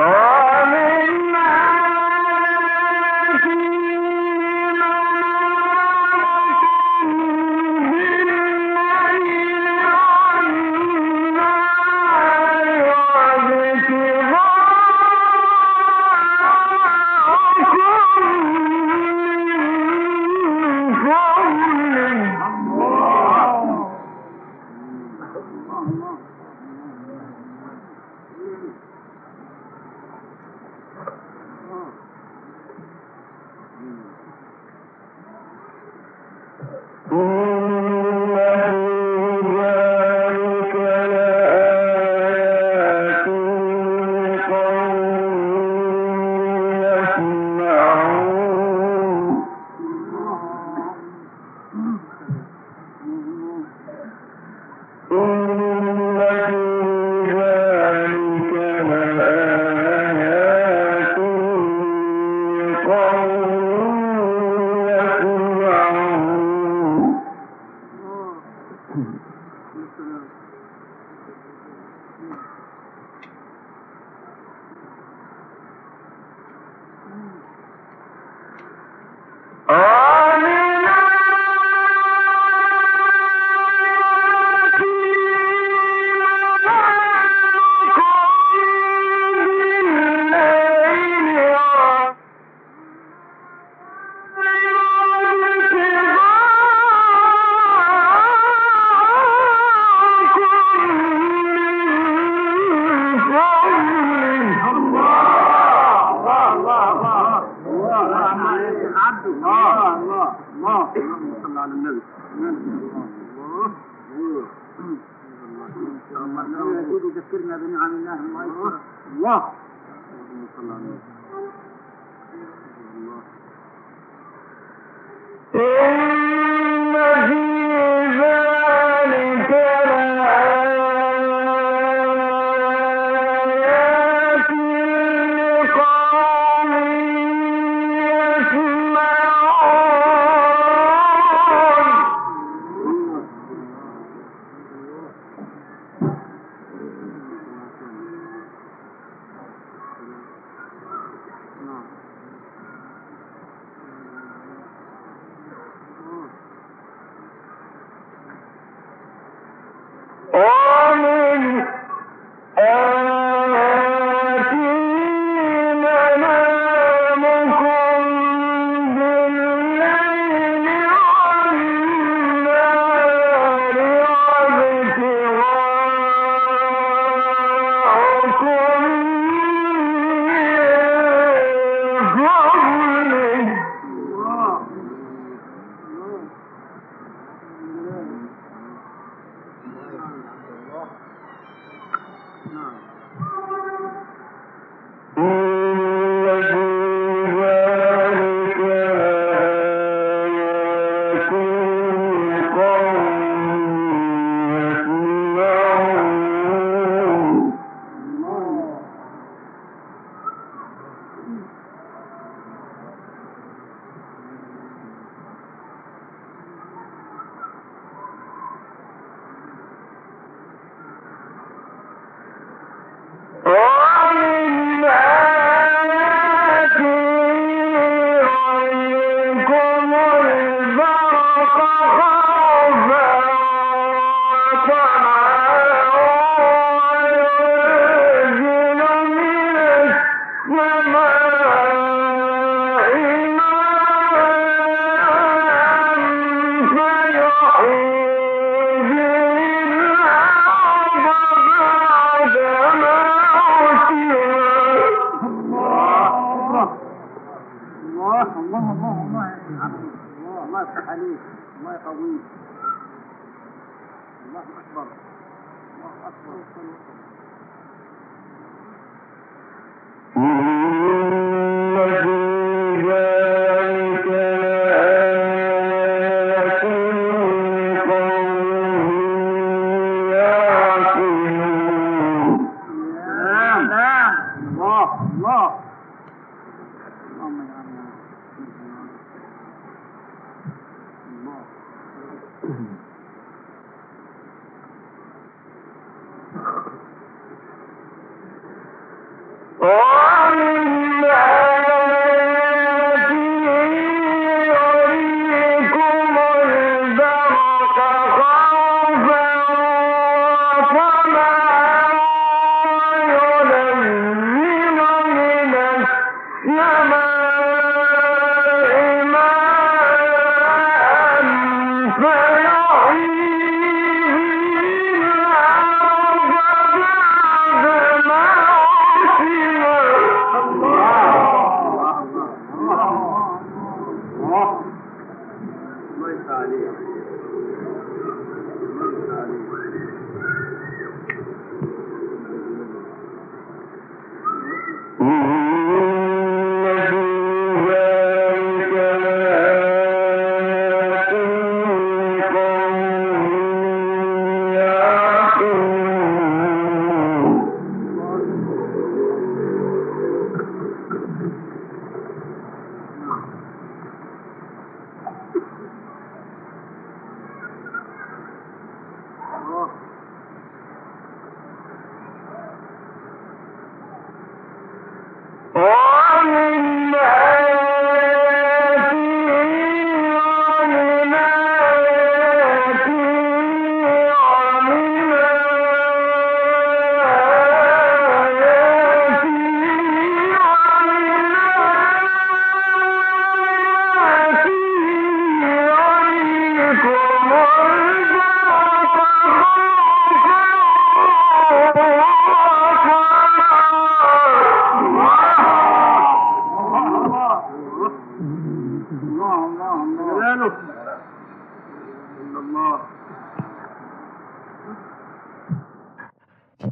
Oh!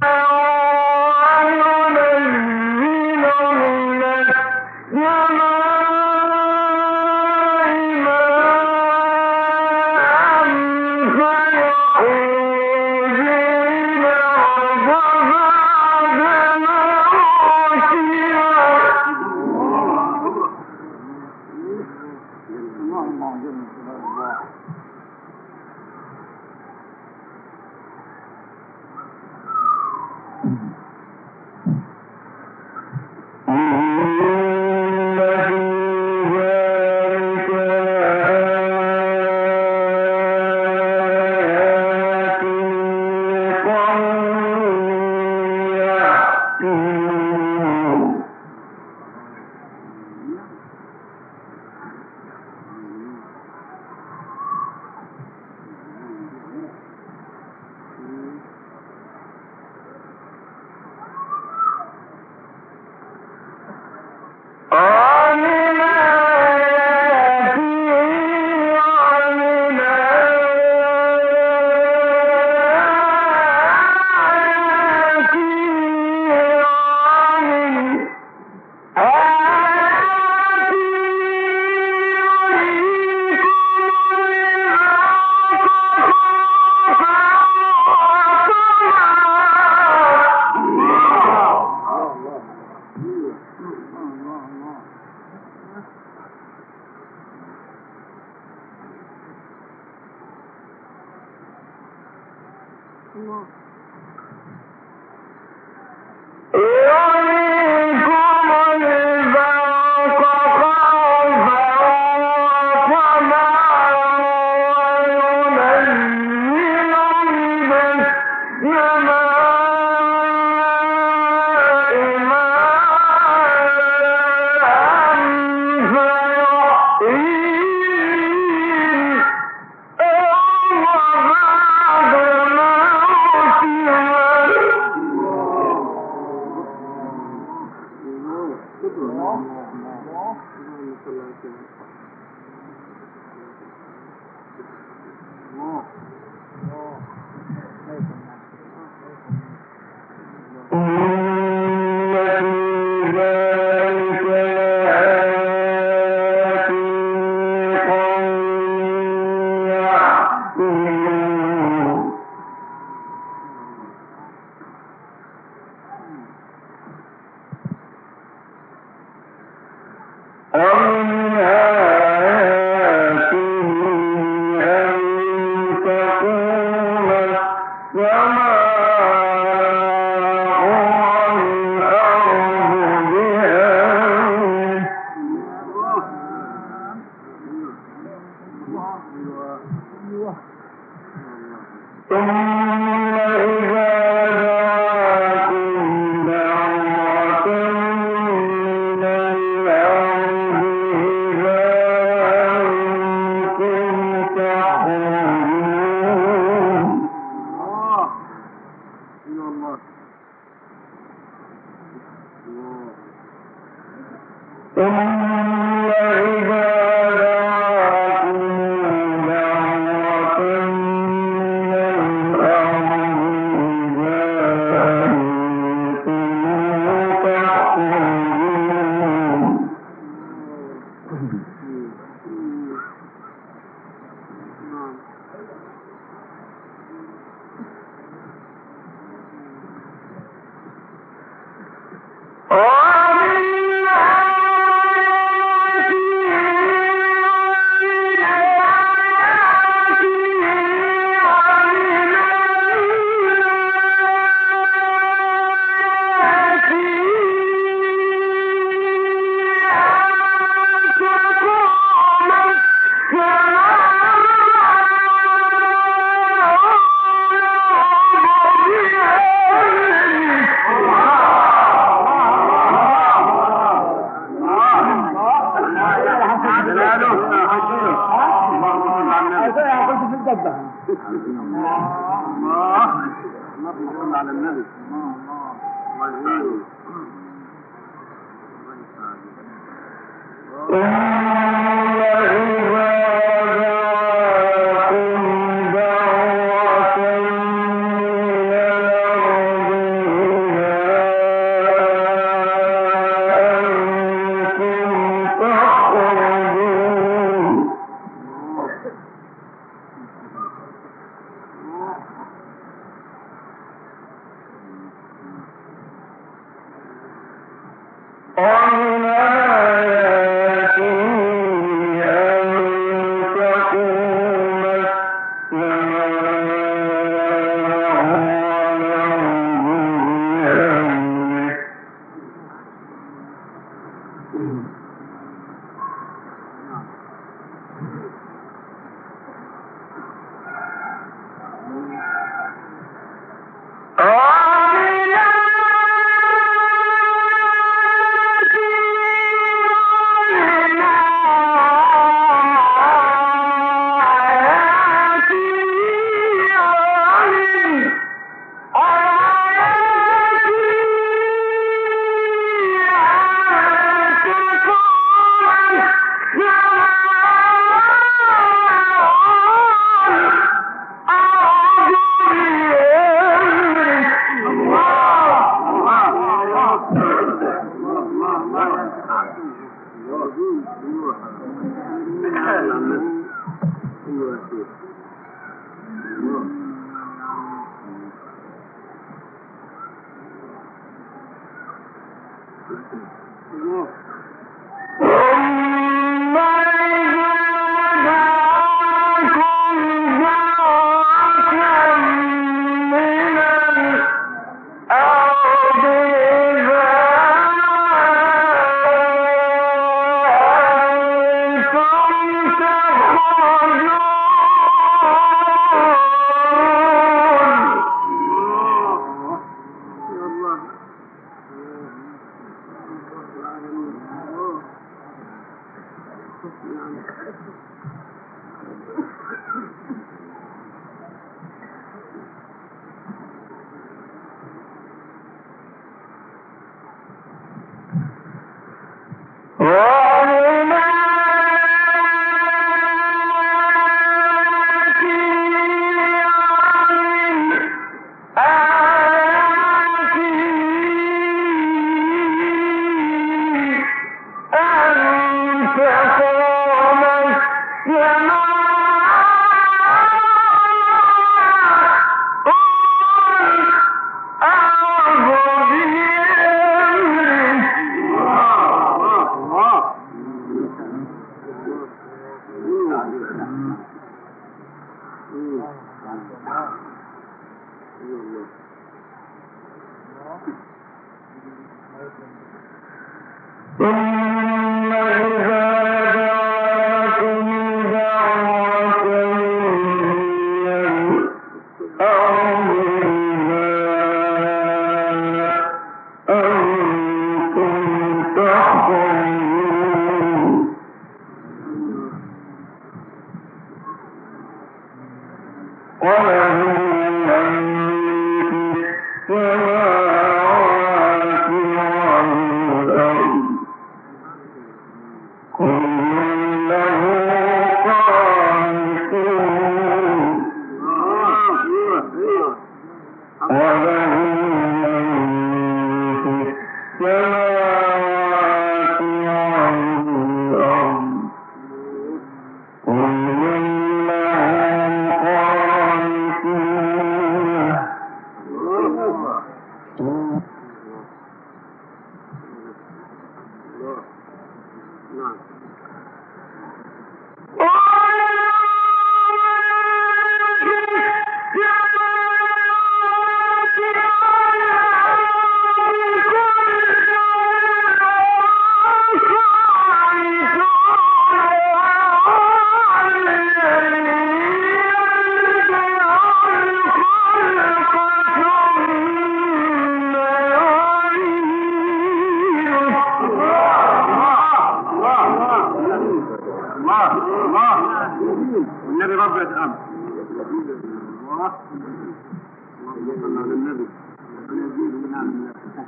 Oh.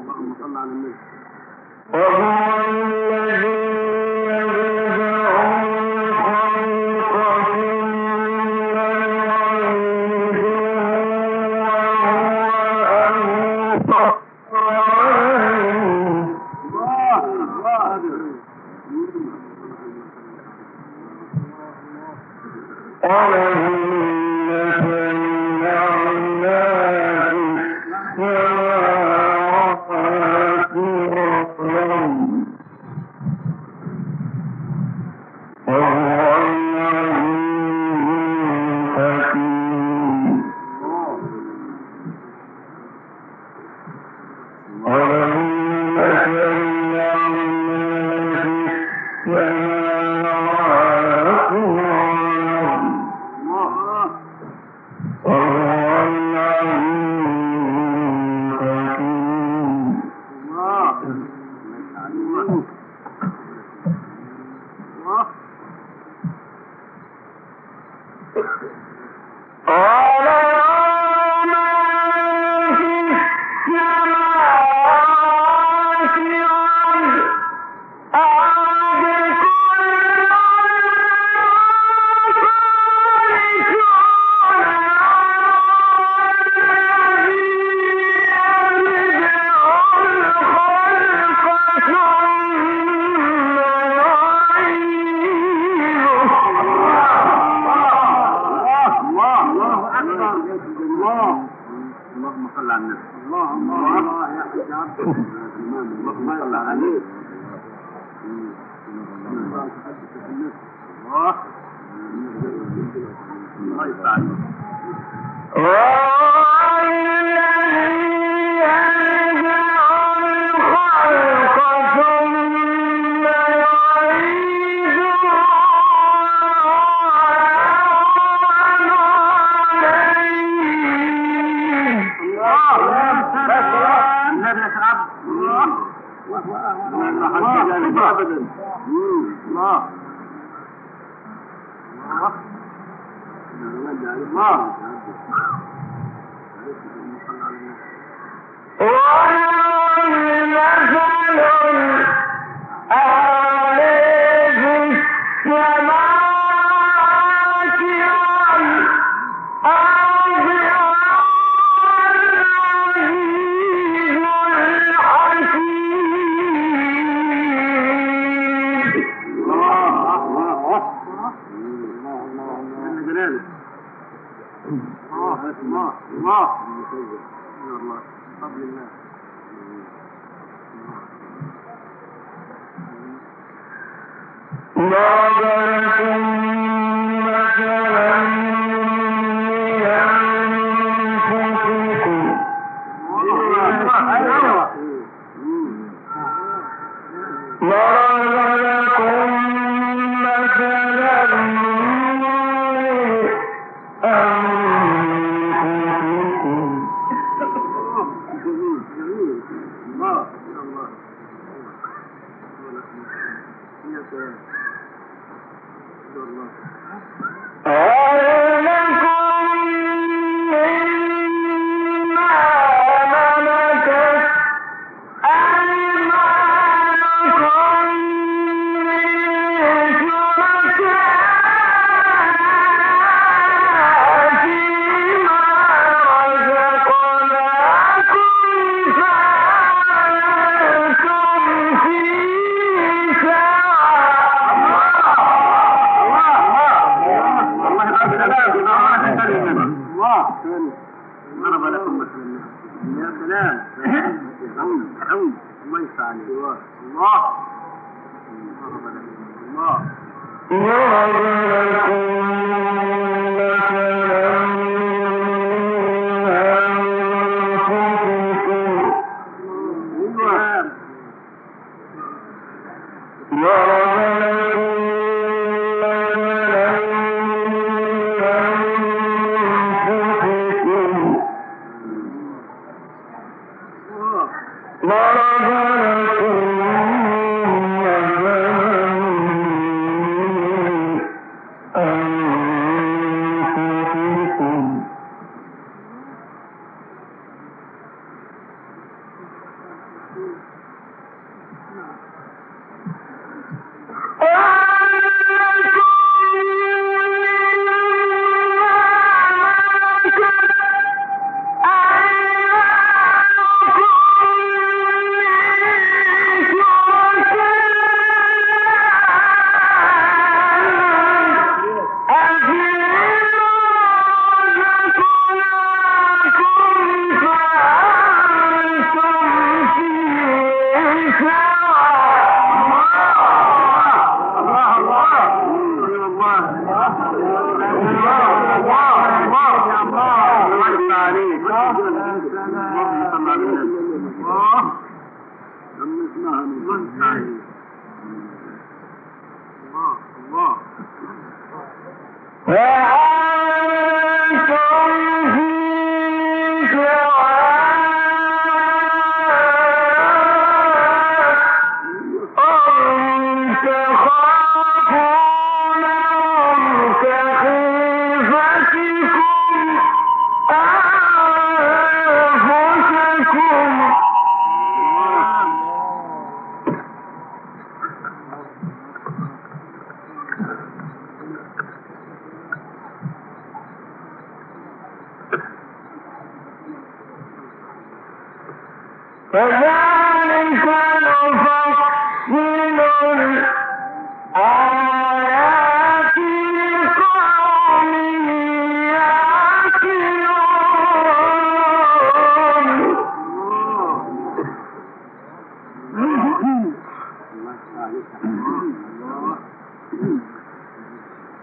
اللهم صل على النبي تزوج من الله. قبل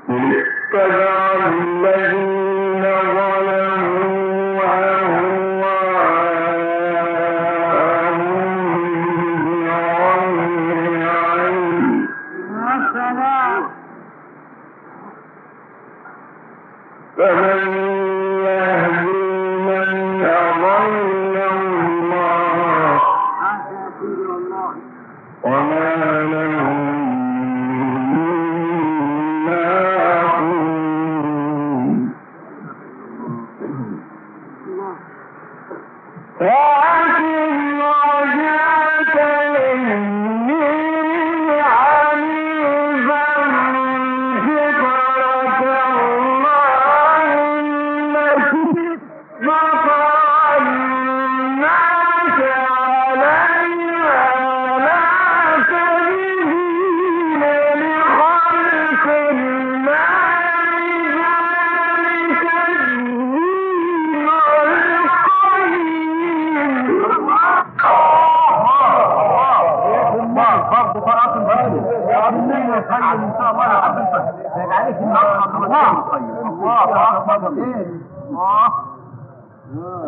اتبع الذين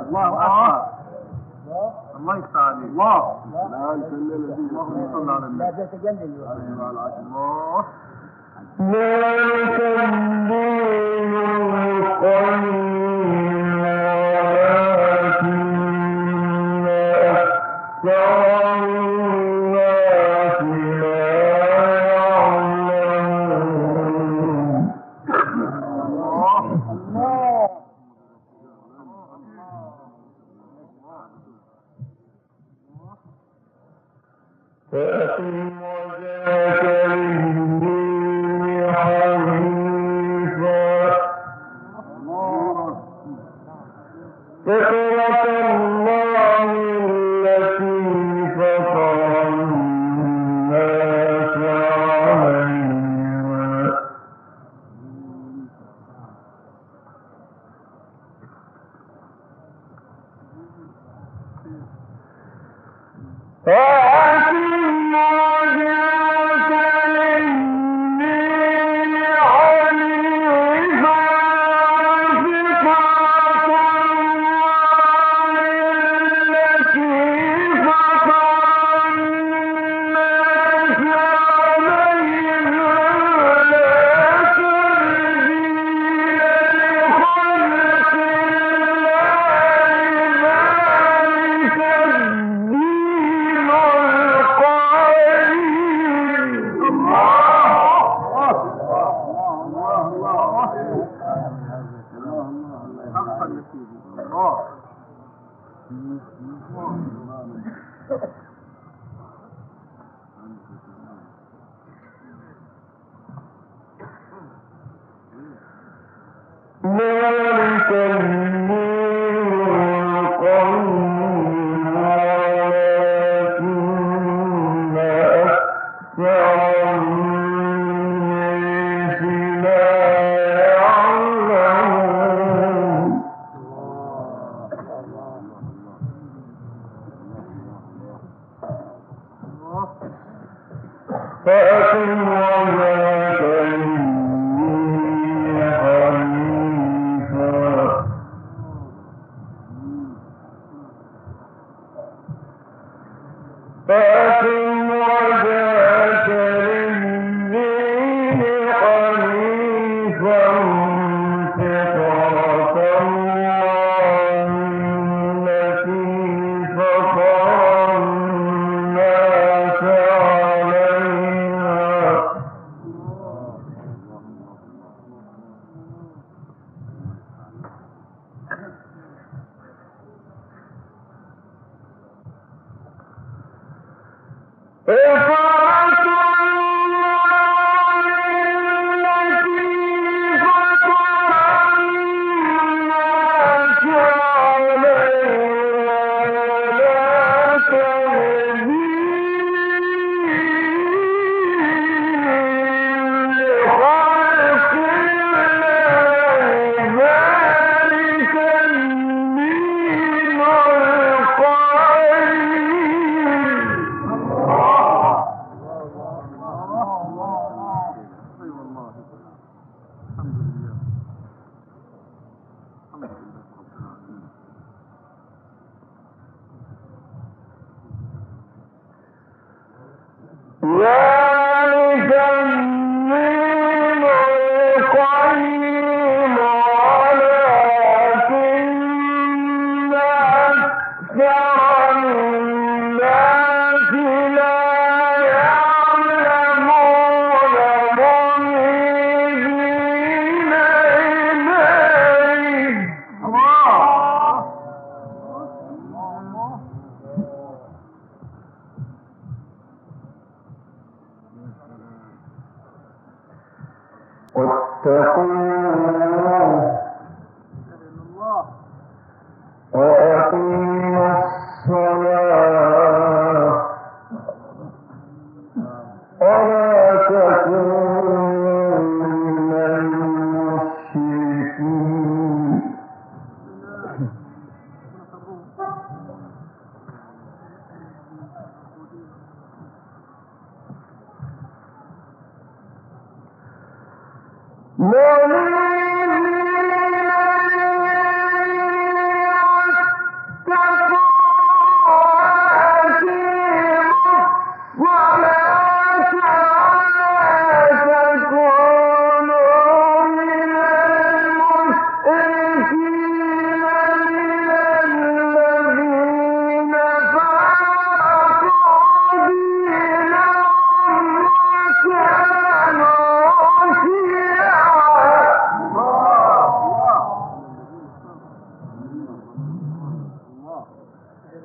الله أكبر. الله يفتح عليك الله. لا انت اللهم صل على النبي لا تتجلل الله الله.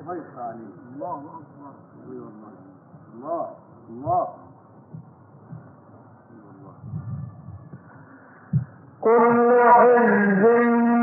ما يخفى عليه الله أكبر. أي والله. الله. الله. كل حزب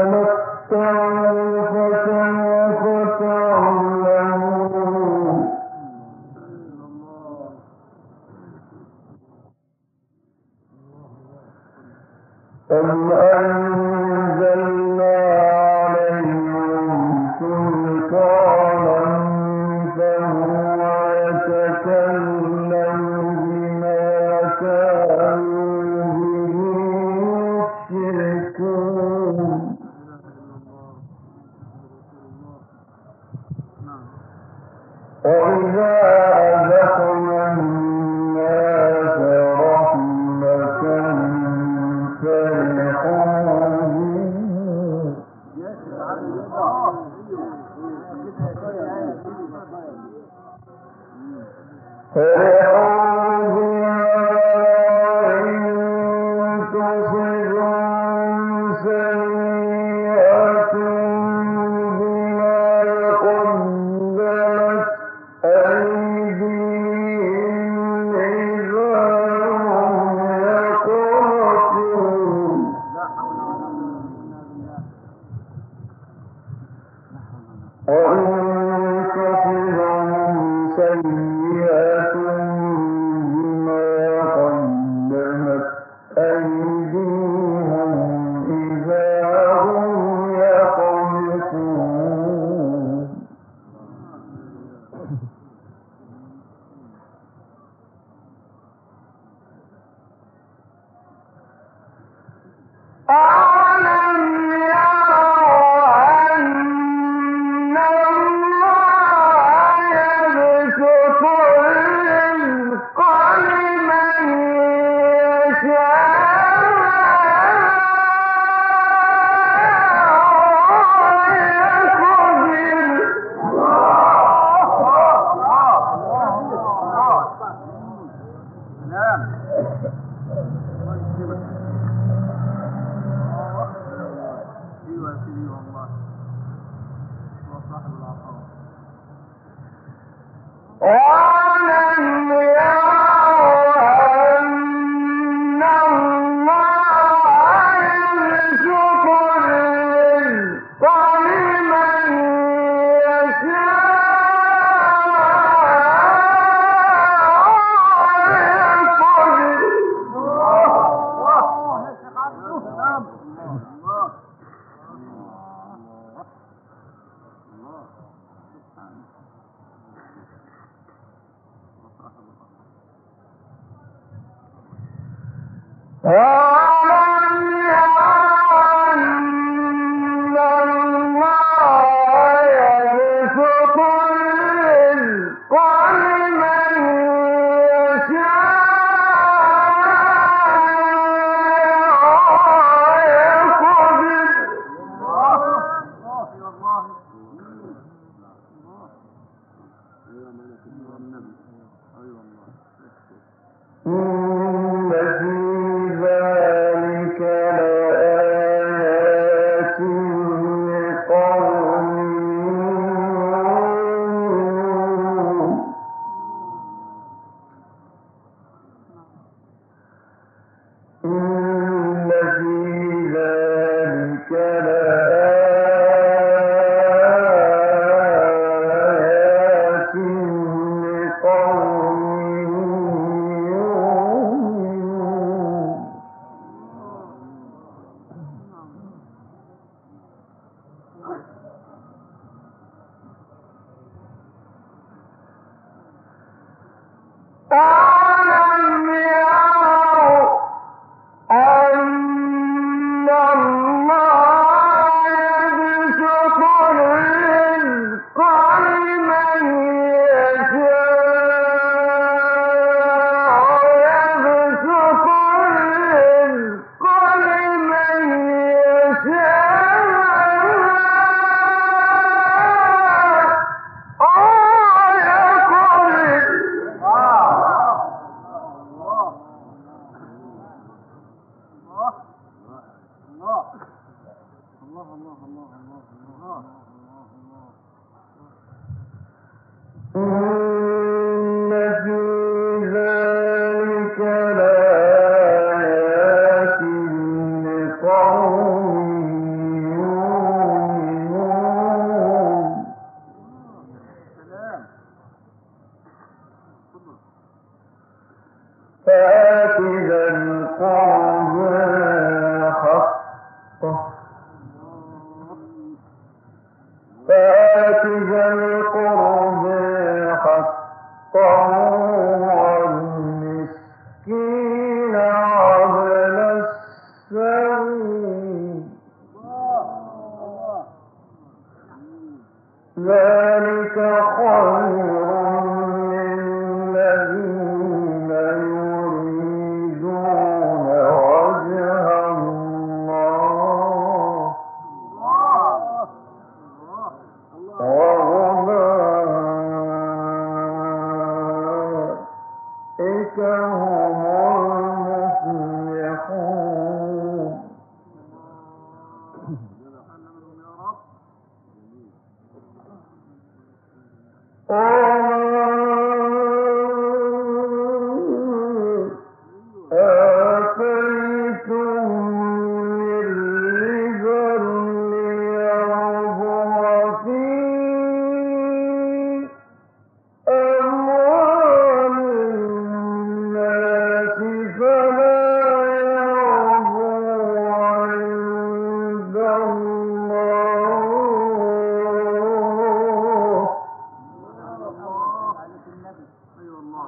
الله.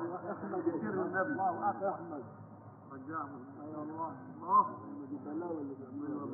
كثير من النبي. الله أحمد. رجعه اي الله. البلاوي اللي بيعملها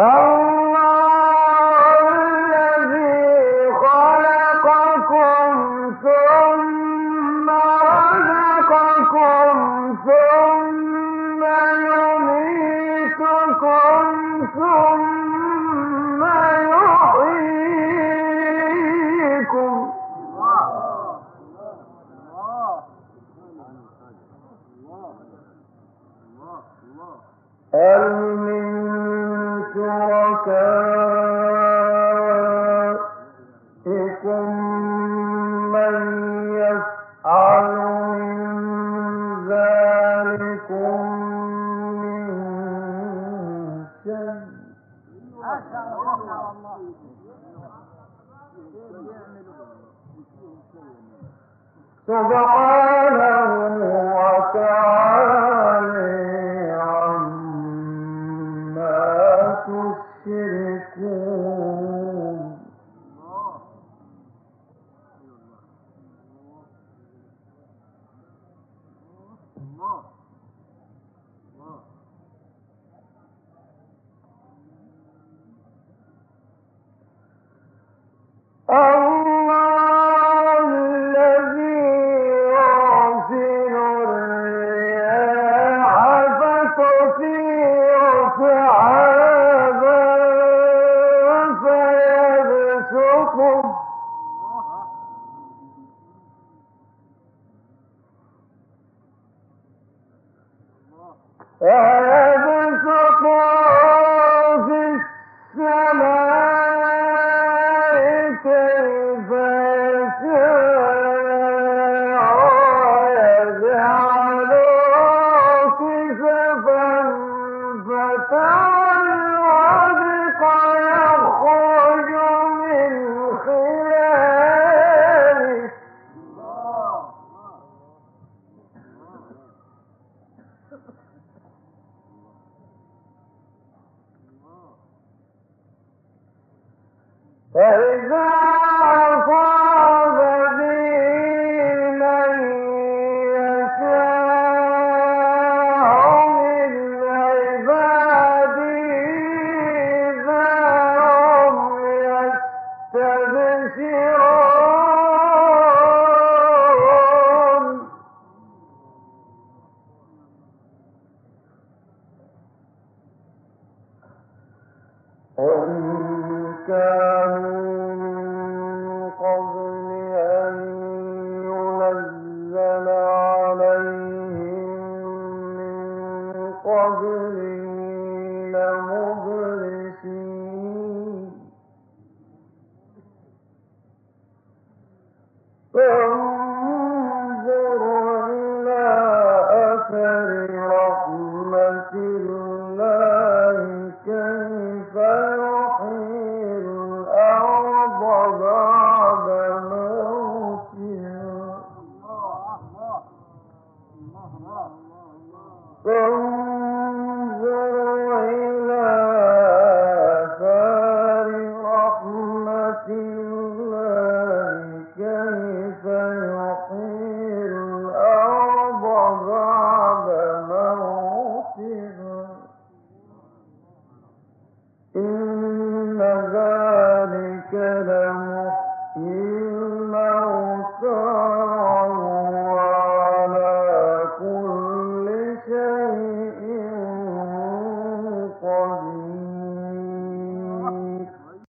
Oh, الله